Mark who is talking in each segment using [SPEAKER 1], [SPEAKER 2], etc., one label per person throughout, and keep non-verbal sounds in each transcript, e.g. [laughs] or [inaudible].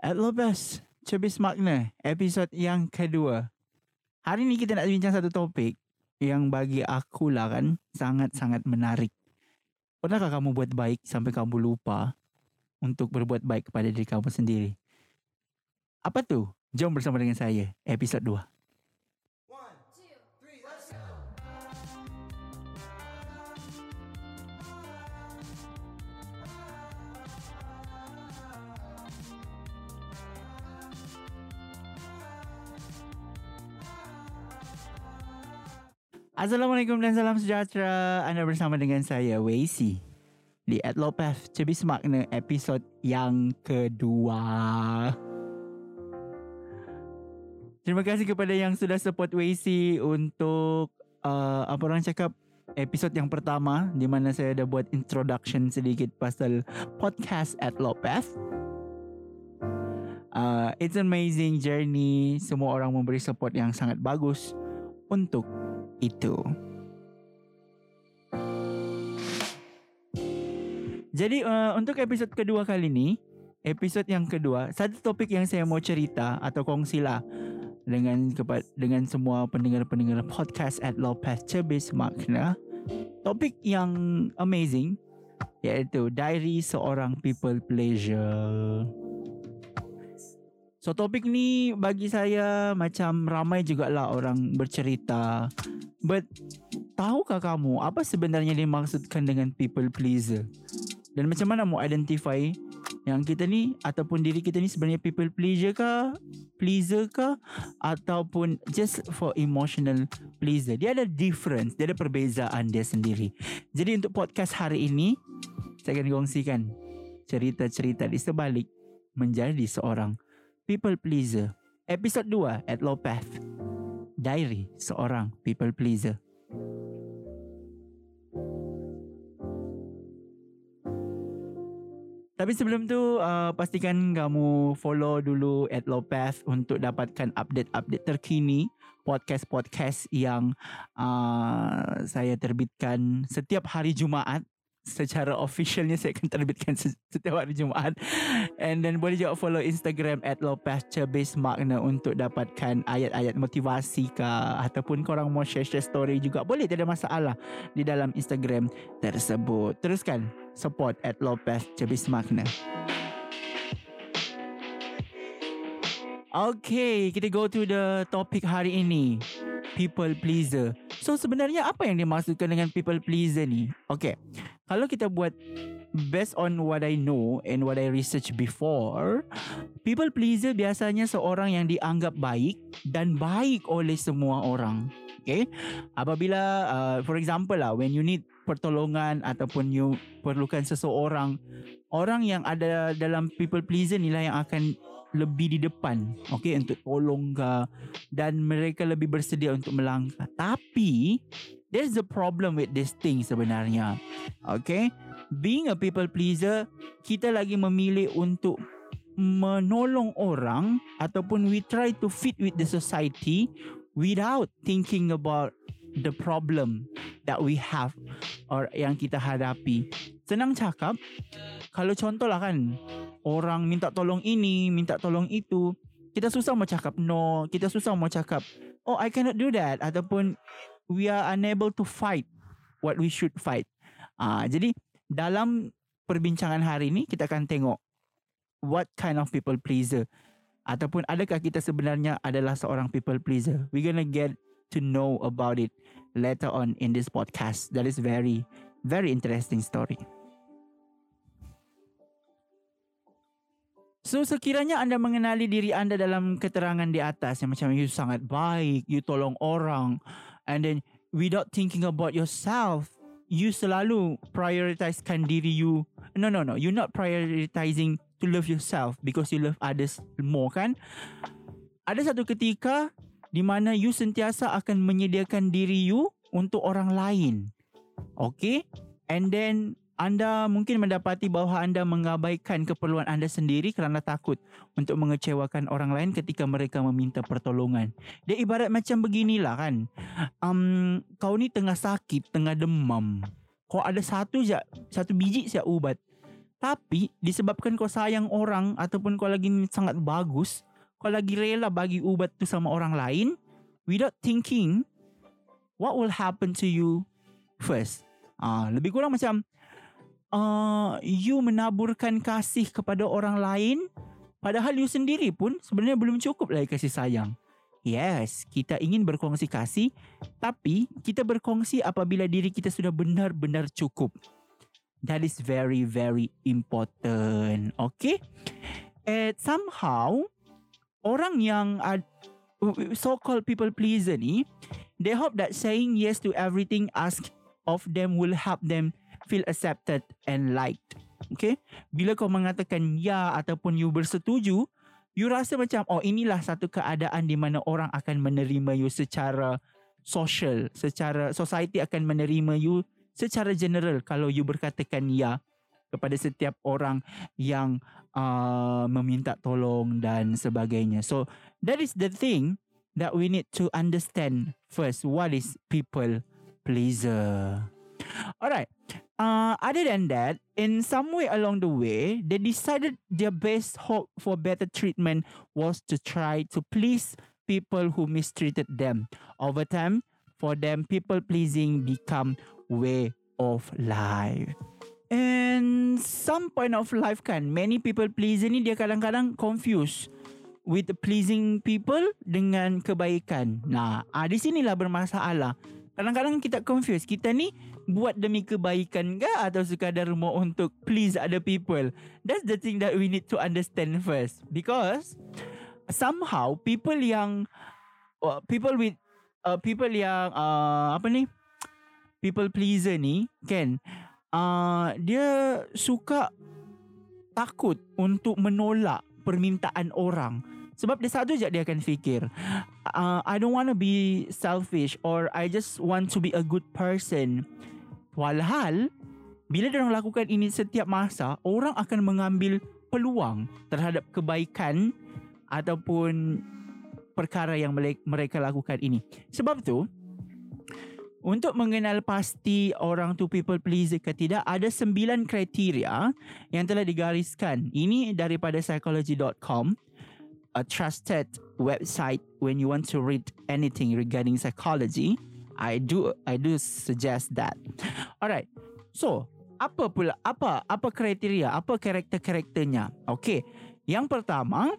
[SPEAKER 1] At Lopez, Cebis Makna, episod yang kedua. Hari ni kita nak bincang satu topik yang bagi aku lah kan sangat-sangat menarik. Pernahkah kamu buat baik sampai kamu lupa untuk berbuat baik kepada diri kamu sendiri? Apa tu? Jom bersama dengan saya, episod 2. Assalamualaikum dan salam sejahtera. Anda bersama dengan saya, Wacy. Di Adlopath Cebis Makna episod yang kedua. Terima kasih kepada yang sudah support Wacy untuk uh, apa orang cakap episod yang pertama di mana saya dah buat introduction sedikit pasal podcast Adlopath. Uh, it's an amazing journey. Semua orang memberi support yang sangat bagus untuk itu. Jadi uh, untuk episod kedua kali ni, episod yang kedua, satu topik yang saya mau cerita atau kongsilah dengan kepada dengan semua pendengar-pendengar podcast at Lopez Cebis Makna. Topik yang amazing iaitu diary seorang people pleasure. So topik ni bagi saya macam ramai jugalah orang bercerita But tahukah kamu apa sebenarnya dimaksudkan dengan people pleaser? Dan macam mana mau identify yang kita ni ataupun diri kita ni sebenarnya people pleaser ke? Pleaser ke? Ataupun just for emotional pleaser? Dia ada difference, dia ada perbezaan dia sendiri. Jadi untuk podcast hari ini, saya akan kongsikan cerita-cerita di sebalik menjadi seorang people pleaser. Episod 2 at Low Path. Diary seorang people pleaser. Tapi sebelum tu uh, pastikan kamu follow dulu at Lopath untuk dapatkan update-update terkini podcast-podcast yang uh, saya terbitkan setiap hari Jumaat secara officialnya saya akan terbitkan setiap hari Jumaat and then boleh juga follow Instagram at Base Magna untuk dapatkan ayat-ayat motivasi ke ataupun korang mau share-share story juga boleh tidak ada masalah di dalam Instagram tersebut teruskan support at Base Magna Okay, kita go to the topic hari ini. People pleaser. So sebenarnya apa yang dimaksudkan dengan people pleaser ni? Okay, kalau kita buat based on what I know and what I research before, people pleaser biasanya seorang yang dianggap baik dan baik oleh semua orang. Okay, apabila uh, for example lah, when you need pertolongan ataupun you perlukan seseorang, orang yang ada dalam people pleaser ni lah yang akan lebih di depan okay untuk tolong ke dan mereka lebih bersedia untuk melangkah tapi there's a problem with this thing sebenarnya. Okay? Being a people pleaser kita lagi memilih untuk menolong orang ataupun we try to fit with the society without thinking about the problem that we have or yang kita hadapi. Senang cakap kalau contoh lah kan orang minta tolong ini minta tolong itu kita susah mau cakap no kita susah mau cakap oh I cannot do that ataupun we are unable to fight what we should fight. Ah, uh, jadi dalam perbincangan hari ini kita akan tengok what kind of people pleaser ataupun adakah kita sebenarnya adalah seorang people pleaser. We gonna get to know about it later on in this podcast. That is very very interesting story. So sekiranya anda mengenali diri anda dalam keterangan di atas yang macam you sangat baik, you tolong orang, and then without thinking about yourself you selalu prioritizekan diri you. No no no. You're not prioritizing to love yourself because you love others more kan? Ada satu ketika di mana you sentiasa akan menyediakan diri you untuk orang lain. Okay? And then anda mungkin mendapati bahawa anda mengabaikan keperluan anda sendiri kerana takut untuk mengecewakan orang lain ketika mereka meminta pertolongan. Dia ibarat macam beginilah kan. Um, kau ni tengah sakit, tengah demam. Kau ada satu je, satu biji saja ubat. Tapi disebabkan kau sayang orang ataupun kau lagi sangat bagus, kau lagi rela bagi ubat tu sama orang lain without thinking what will happen to you first. Ah, uh, lebih kurang macam uh, you menaburkan kasih kepada orang lain padahal you sendiri pun sebenarnya belum cukup lagi kasih sayang. Yes, kita ingin berkongsi kasih tapi kita berkongsi apabila diri kita sudah benar-benar cukup. That is very very important. Okay? And somehow orang yang uh, so-called people pleaser ni, they hope that saying yes to everything asked of them will help them feel accepted and liked. Okay? Bila kau mengatakan ya ataupun you bersetuju, you rasa macam oh inilah satu keadaan di mana orang akan menerima you secara social, secara society akan menerima you secara general kalau you berkatakan ya kepada setiap orang yang uh, meminta tolong dan sebagainya. So that is the thing that we need to understand first. What is people pleaser? Alright. Uh, other than that, in some way along the way, they decided their best hope for better treatment was to try to please people who mistreated them. Over time, for them, people pleasing become way of life. And some point of life kan, many people pleaser ni dia kadang-kadang confuse with pleasing people dengan kebaikan. Nah, ah, di sinilah bermasalah. Kadang-kadang kita confuse. Kita ni buat demi kebaikan ke atau sekadar mau untuk please other people? That's the thing that we need to understand first. Because somehow people yang uh, people with uh, people yang uh, apa ni? people pleaser ni kan uh, dia suka takut untuk menolak permintaan orang sebab dia satu je dia akan fikir uh, I don't want to be selfish or I just want to be a good person. Walhal bila dia orang lakukan ini setiap masa orang akan mengambil peluang terhadap kebaikan ataupun perkara yang mereka lakukan ini. Sebab tu untuk mengenal pasti orang tu people pleaser ke tidak, ada sembilan kriteria yang telah digariskan. Ini daripada psychology.com, a trusted website when you want to read anything regarding psychology. I do I do suggest that. Alright. So, apa pula apa apa kriteria, apa karakter-karakternya? Okay. Yang pertama,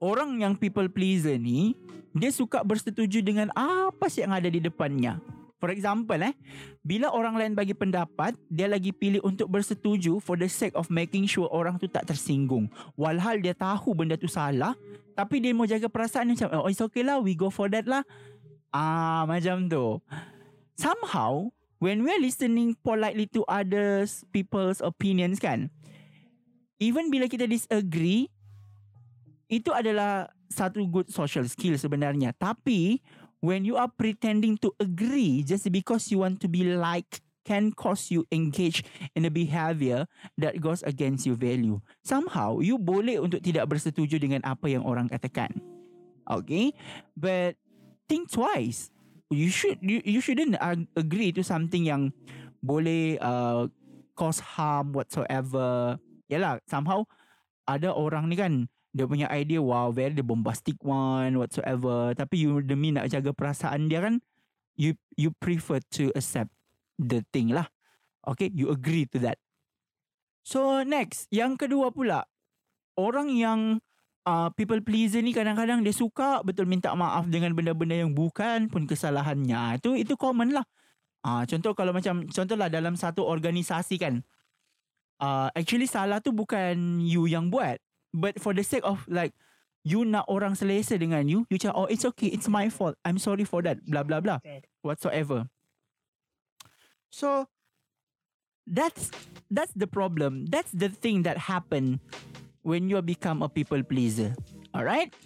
[SPEAKER 1] orang yang people pleaser ni dia suka bersetuju dengan apa sih yang ada di depannya. For example eh, bila orang lain bagi pendapat, dia lagi pilih untuk bersetuju for the sake of making sure orang tu tak tersinggung. Walhal dia tahu benda tu salah, tapi dia mau jaga perasaan dia macam, oh it's okay lah, we go for that lah. Ah, macam tu. Somehow, when we're listening politely to others people's opinions kan, even bila kita disagree, itu adalah satu good social skill sebenarnya. Tapi when you are pretending to agree just because you want to be like can cause you engage in a behavior that goes against your value. Somehow you boleh untuk tidak bersetuju dengan apa yang orang katakan. Okay? But think twice. You should you, you shouldn't agree to something yang boleh uh, cause harm whatsoever. Yalah, somehow ada orang ni kan dia punya idea wow very the bombastic one whatsoever. Tapi you demi nak jaga perasaan dia kan you you prefer to accept the thing lah. Okay you agree to that. So next yang kedua pula orang yang uh, people pleaser ni kadang-kadang dia suka betul minta maaf dengan benda-benda yang bukan pun kesalahannya. Itu itu common lah. Uh, contoh kalau macam contohlah dalam satu organisasi kan uh, actually salah tu bukan you yang buat but for the sake of like you nak orang selesa dengan you you cakap oh it's okay it's my fault. I'm sorry for that blah blah blah. Whatsoever. So that's that's the problem. That's the thing that happen when you become a people pleaser. Alright?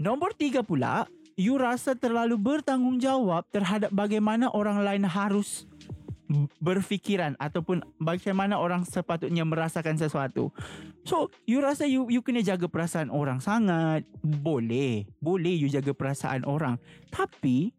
[SPEAKER 1] Nombor tiga pula you rasa terlalu bertanggungjawab terhadap bagaimana orang lain harus berfikiran ataupun bagaimana orang sepatutnya merasakan sesuatu. So, you rasa you you kena jaga perasaan orang sangat? Boleh. Boleh you jaga perasaan orang. Tapi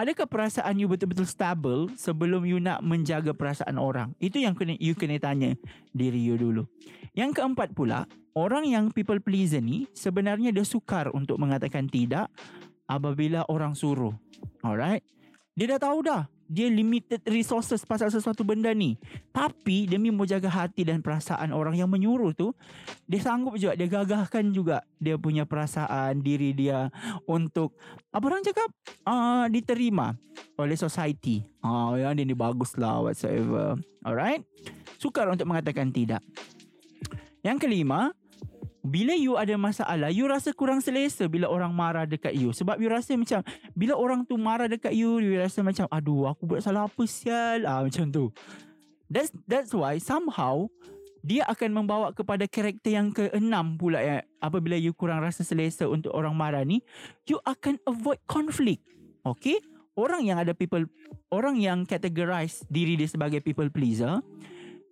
[SPEAKER 1] adakah perasaan you betul-betul stable sebelum you nak menjaga perasaan orang? Itu yang kena you kena tanya diri you dulu. Yang keempat pula, orang yang people pleaser ni sebenarnya dia sukar untuk mengatakan tidak apabila orang suruh. Alright? Dia dah tahu dah dia limited resources pasal sesuatu benda ni. Tapi demi menjaga hati dan perasaan orang yang menyuruh tu, dia sanggup juga, dia gagahkan juga dia punya perasaan diri dia untuk apa orang cakap? Uh, diterima oleh society. Ah, uh, yang dia ni bagus lah whatsoever. Alright? Sukar untuk mengatakan tidak. Yang kelima, bila you ada masalah, you rasa kurang selesa bila orang marah dekat you. Sebab you rasa macam, bila orang tu marah dekat you, you rasa macam, aduh aku buat salah apa sial. Ah, macam tu. That's that's why somehow, dia akan membawa kepada karakter yang keenam pula ya. Apabila you kurang rasa selesa untuk orang marah ni, you akan avoid conflict. Okay? Orang yang ada people, orang yang categorize diri dia sebagai people pleaser,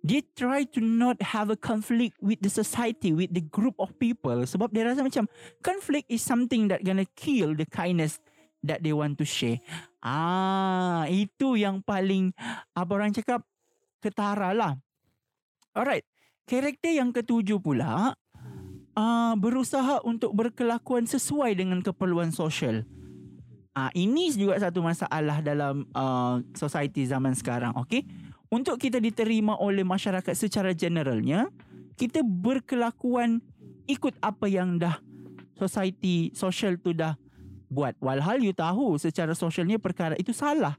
[SPEAKER 1] dia try to not have a conflict with the society with the group of people. Sebab dia rasa macam conflict is something that gonna kill the kindness that they want to share. Ah itu yang paling apa orang cakap ketara lah. Alright karakter yang ketujuh pula uh, berusaha untuk berkelakuan sesuai dengan keperluan sosial. Ah ini juga satu masalah dalam uh, society zaman sekarang okey untuk kita diterima oleh masyarakat secara generalnya, kita berkelakuan ikut apa yang dah society, social tu dah buat. Walhal you tahu secara sosialnya perkara itu salah.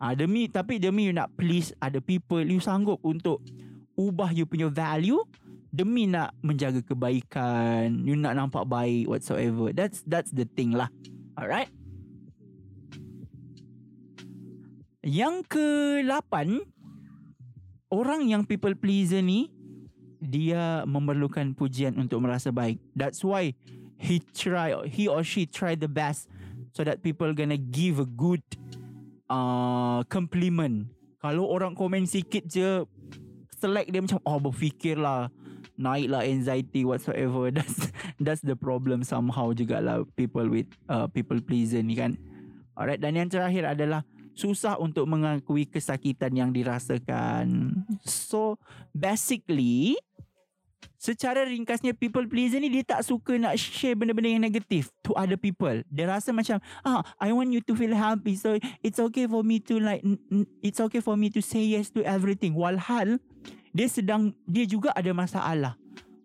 [SPEAKER 1] Ah demi tapi demi you nak please ada people, you sanggup untuk ubah you punya value demi nak menjaga kebaikan, you nak nampak baik whatsoever. That's that's the thing lah. Alright. Yang ke-8 orang yang people pleaser ni dia memerlukan pujian untuk merasa baik. That's why he try he or she try the best so that people gonna give a good uh, compliment. Kalau orang komen sikit je select dia macam oh berfikirlah naiklah anxiety whatsoever [laughs] that's that's the problem somehow jugalah people with uh, people pleaser ni kan alright dan yang terakhir adalah susah untuk mengakui kesakitan yang dirasakan. So basically secara ringkasnya people pleaser ni dia tak suka nak share benda-benda yang negatif to other people. Dia rasa macam ah I want you to feel happy so it's okay for me to like it's okay for me to say yes to everything. Walhal dia sedang dia juga ada masalah.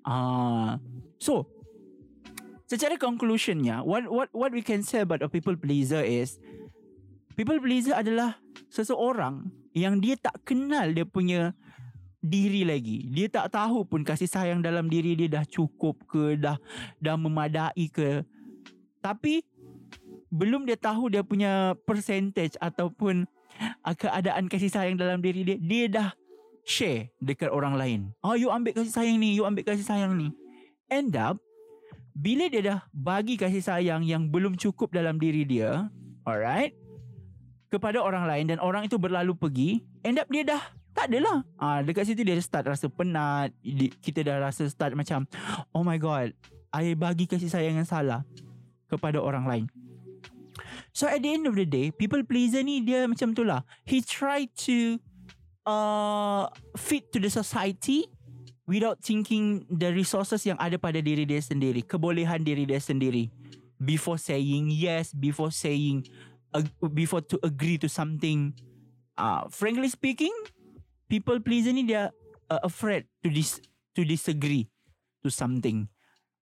[SPEAKER 1] Ah so secara conclusionnya what what what we can say about a people pleaser is People pleaser adalah seseorang yang dia tak kenal dia punya diri lagi. Dia tak tahu pun kasih sayang dalam diri dia dah cukup ke, dah dah memadai ke. Tapi belum dia tahu dia punya percentage ataupun uh, keadaan kasih sayang dalam diri dia, dia dah share dekat orang lain. Oh, you ambil kasih sayang ni, you ambil kasih sayang ni. End up, bila dia dah bagi kasih sayang yang belum cukup dalam diri dia, alright, kepada orang lain dan orang itu berlalu pergi, end up dia dah tak adalah. Ah dekat situ dia start rasa penat, kita dah rasa start macam oh my god, I bagi kasih sayang yang salah kepada orang lain. So at the end of the day, people pleaser ni dia macam tu lah. He try to uh, fit to the society without thinking the resources yang ada pada diri dia sendiri, kebolehan diri dia sendiri. Before saying yes, before saying before to agree to something. Uh, frankly speaking people pleaser ni dia uh, afraid to dis to disagree to something.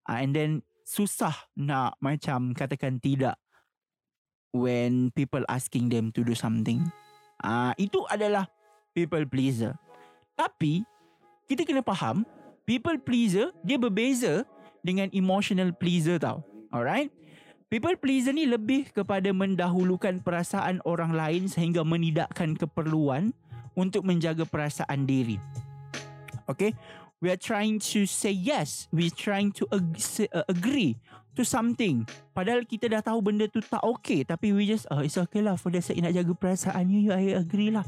[SPEAKER 1] Uh, and then susah nak macam katakan tidak when people asking them to do something. Uh, itu adalah people pleaser. Tapi kita kena faham people pleaser dia berbeza dengan emotional pleaser tau. Alright People pleaser ni lebih kepada mendahulukan perasaan orang lain sehingga menidakkan keperluan untuk menjaga perasaan diri. Okay? We are trying to say yes. We are trying to ag- uh, agree to something. Padahal kita dah tahu benda tu tak okay. Tapi we just, oh, it's okay lah. For the sake nak jaga perasaan you, I agree lah.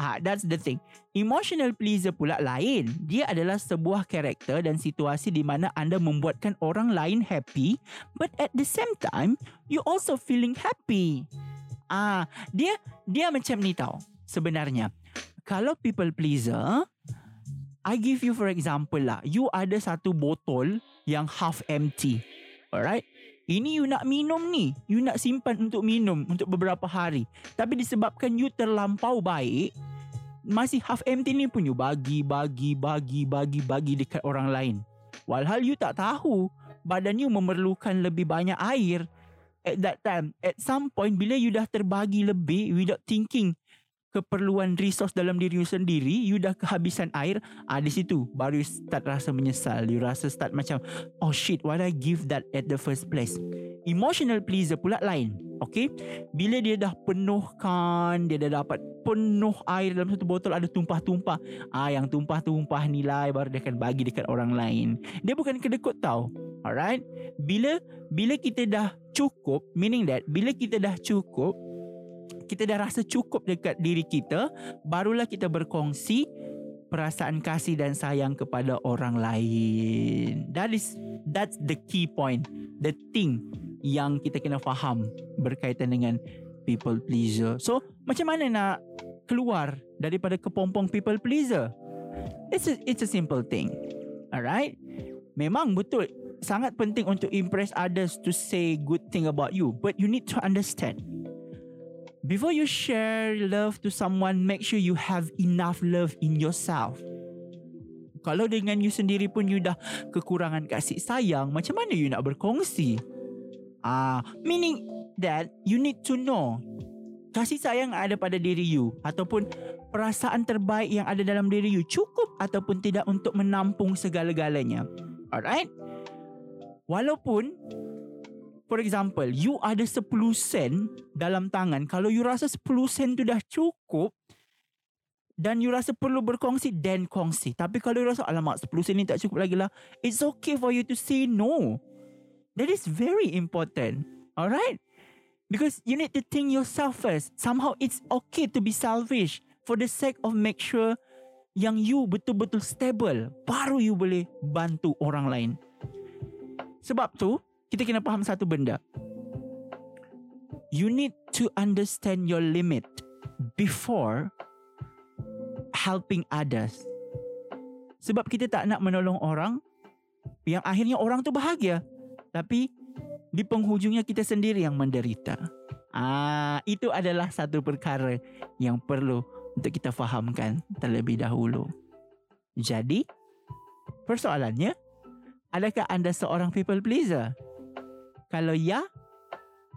[SPEAKER 1] Ah, that's the thing. Emotional pleaser pula lain. Dia adalah sebuah karakter dan situasi di mana anda membuatkan orang lain happy, but at the same time, you also feeling happy. Ah, dia dia macam ni tau. Sebenarnya, kalau people pleaser, I give you for example lah. You ada satu botol yang half empty. Alright? Ini you nak minum ni. You nak simpan untuk minum untuk beberapa hari. Tapi disebabkan you terlampau baik, masih half empty ni pun you bagi, bagi, bagi, bagi, bagi dekat orang lain. Walhal you tak tahu badan you memerlukan lebih banyak air at that time. At some point bila you dah terbagi lebih without thinking keperluan resource dalam diri you sendiri, you dah kehabisan air, ah di situ baru you start rasa menyesal. You rasa start macam, oh shit, why I give that at the first place? Emotional pleaser pula lain. Okay? Bila dia dah penuhkan, dia dah dapat penuh air dalam satu botol ada tumpah-tumpah. Ah yang tumpah-tumpah ni lah baru dia akan bagi dekat orang lain. Dia bukan kedekut tau. Alright? Bila bila kita dah cukup, meaning that bila kita dah cukup, kita dah rasa cukup dekat diri kita, barulah kita berkongsi perasaan kasih dan sayang kepada orang lain. That is that's the key point. The thing yang kita kena faham berkaitan dengan people pleaser. So, macam mana nak keluar daripada kepompong people pleaser? It's a, it's a simple thing. Alright? Memang betul sangat penting untuk impress others to say good thing about you, but you need to understand Before you share love to someone, make sure you have enough love in yourself. Kalau dengan you sendiri pun you dah kekurangan kasih sayang, macam mana you nak berkongsi? Ah, meaning that you need to know kasih sayang ada pada diri you ataupun perasaan terbaik yang ada dalam diri you cukup ataupun tidak untuk menampung segala-galanya. Alright? Walaupun For example, you ada 10 sen dalam tangan. Kalau you rasa 10 sen tu dah cukup dan you rasa perlu berkongsi, then kongsi. Tapi kalau you rasa, alamak 10 sen ni tak cukup lagi lah. It's okay for you to say no. That is very important. Alright? Because you need to think yourself first. Somehow it's okay to be selfish for the sake of make sure yang you betul-betul stable. Baru you boleh bantu orang lain. Sebab tu, kita kena faham satu benda. You need to understand your limit before helping others. Sebab kita tak nak menolong orang yang akhirnya orang tu bahagia. Tapi di penghujungnya kita sendiri yang menderita. Ah, itu adalah satu perkara yang perlu untuk kita fahamkan terlebih dahulu. Jadi, persoalannya, adakah anda seorang people pleaser? Kalau ya,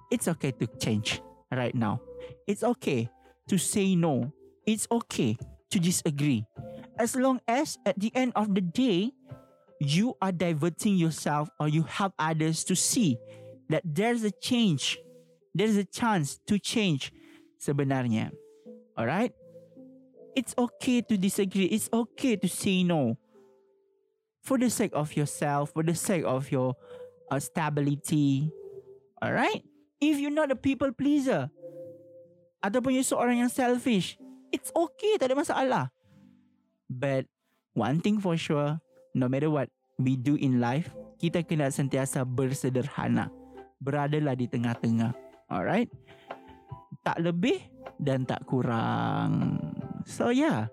[SPEAKER 1] it's okay to change right now. It's okay to say no. It's okay to disagree. As long as at the end of the day, you are diverting yourself or you help others to see that there's a change. There's a chance to change sebenarnya. Alright? It's okay to disagree. It's okay to say no. For the sake of yourself, for the sake of your uh, stability. Alright? If you're not a people pleaser, ataupun you seorang yang selfish, it's okay, tak ada masalah. But one thing for sure, no matter what we do in life, kita kena sentiasa bersederhana. Beradalah di tengah-tengah. Alright? Tak lebih dan tak kurang. So yeah.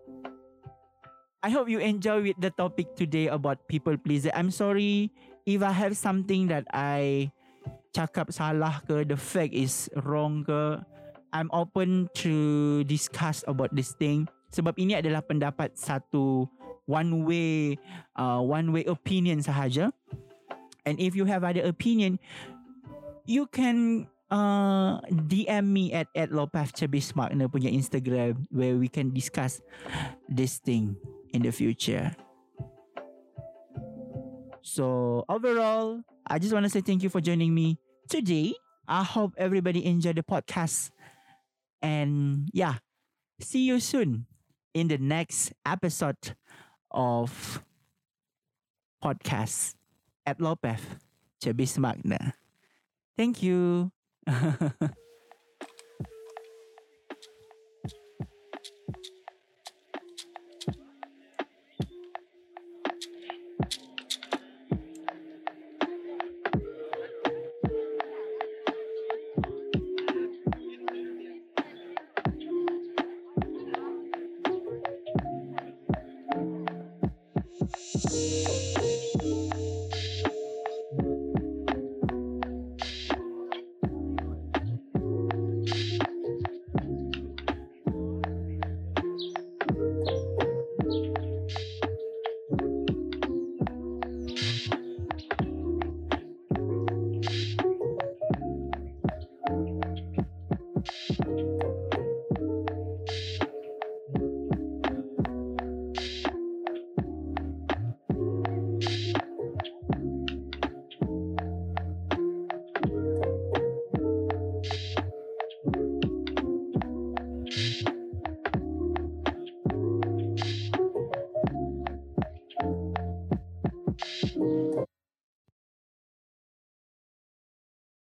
[SPEAKER 1] I hope you enjoy with the topic today about people pleaser. I'm sorry if I have something that I cakap salah ke, the fact is wrong ke, I'm open to discuss about this thing. Sebab ini adalah pendapat satu one way uh, one way opinion sahaja. And if you have other opinion, you can uh, DM me at at Lopaf Chabismark punya Instagram where we can discuss this thing in the future. So overall, I just want to say thank you for joining me today. I hope everybody enjoyed the podcast. And yeah, see you soon in the next episode of podcast at Lopef Chabis Magna. Thank you. [laughs]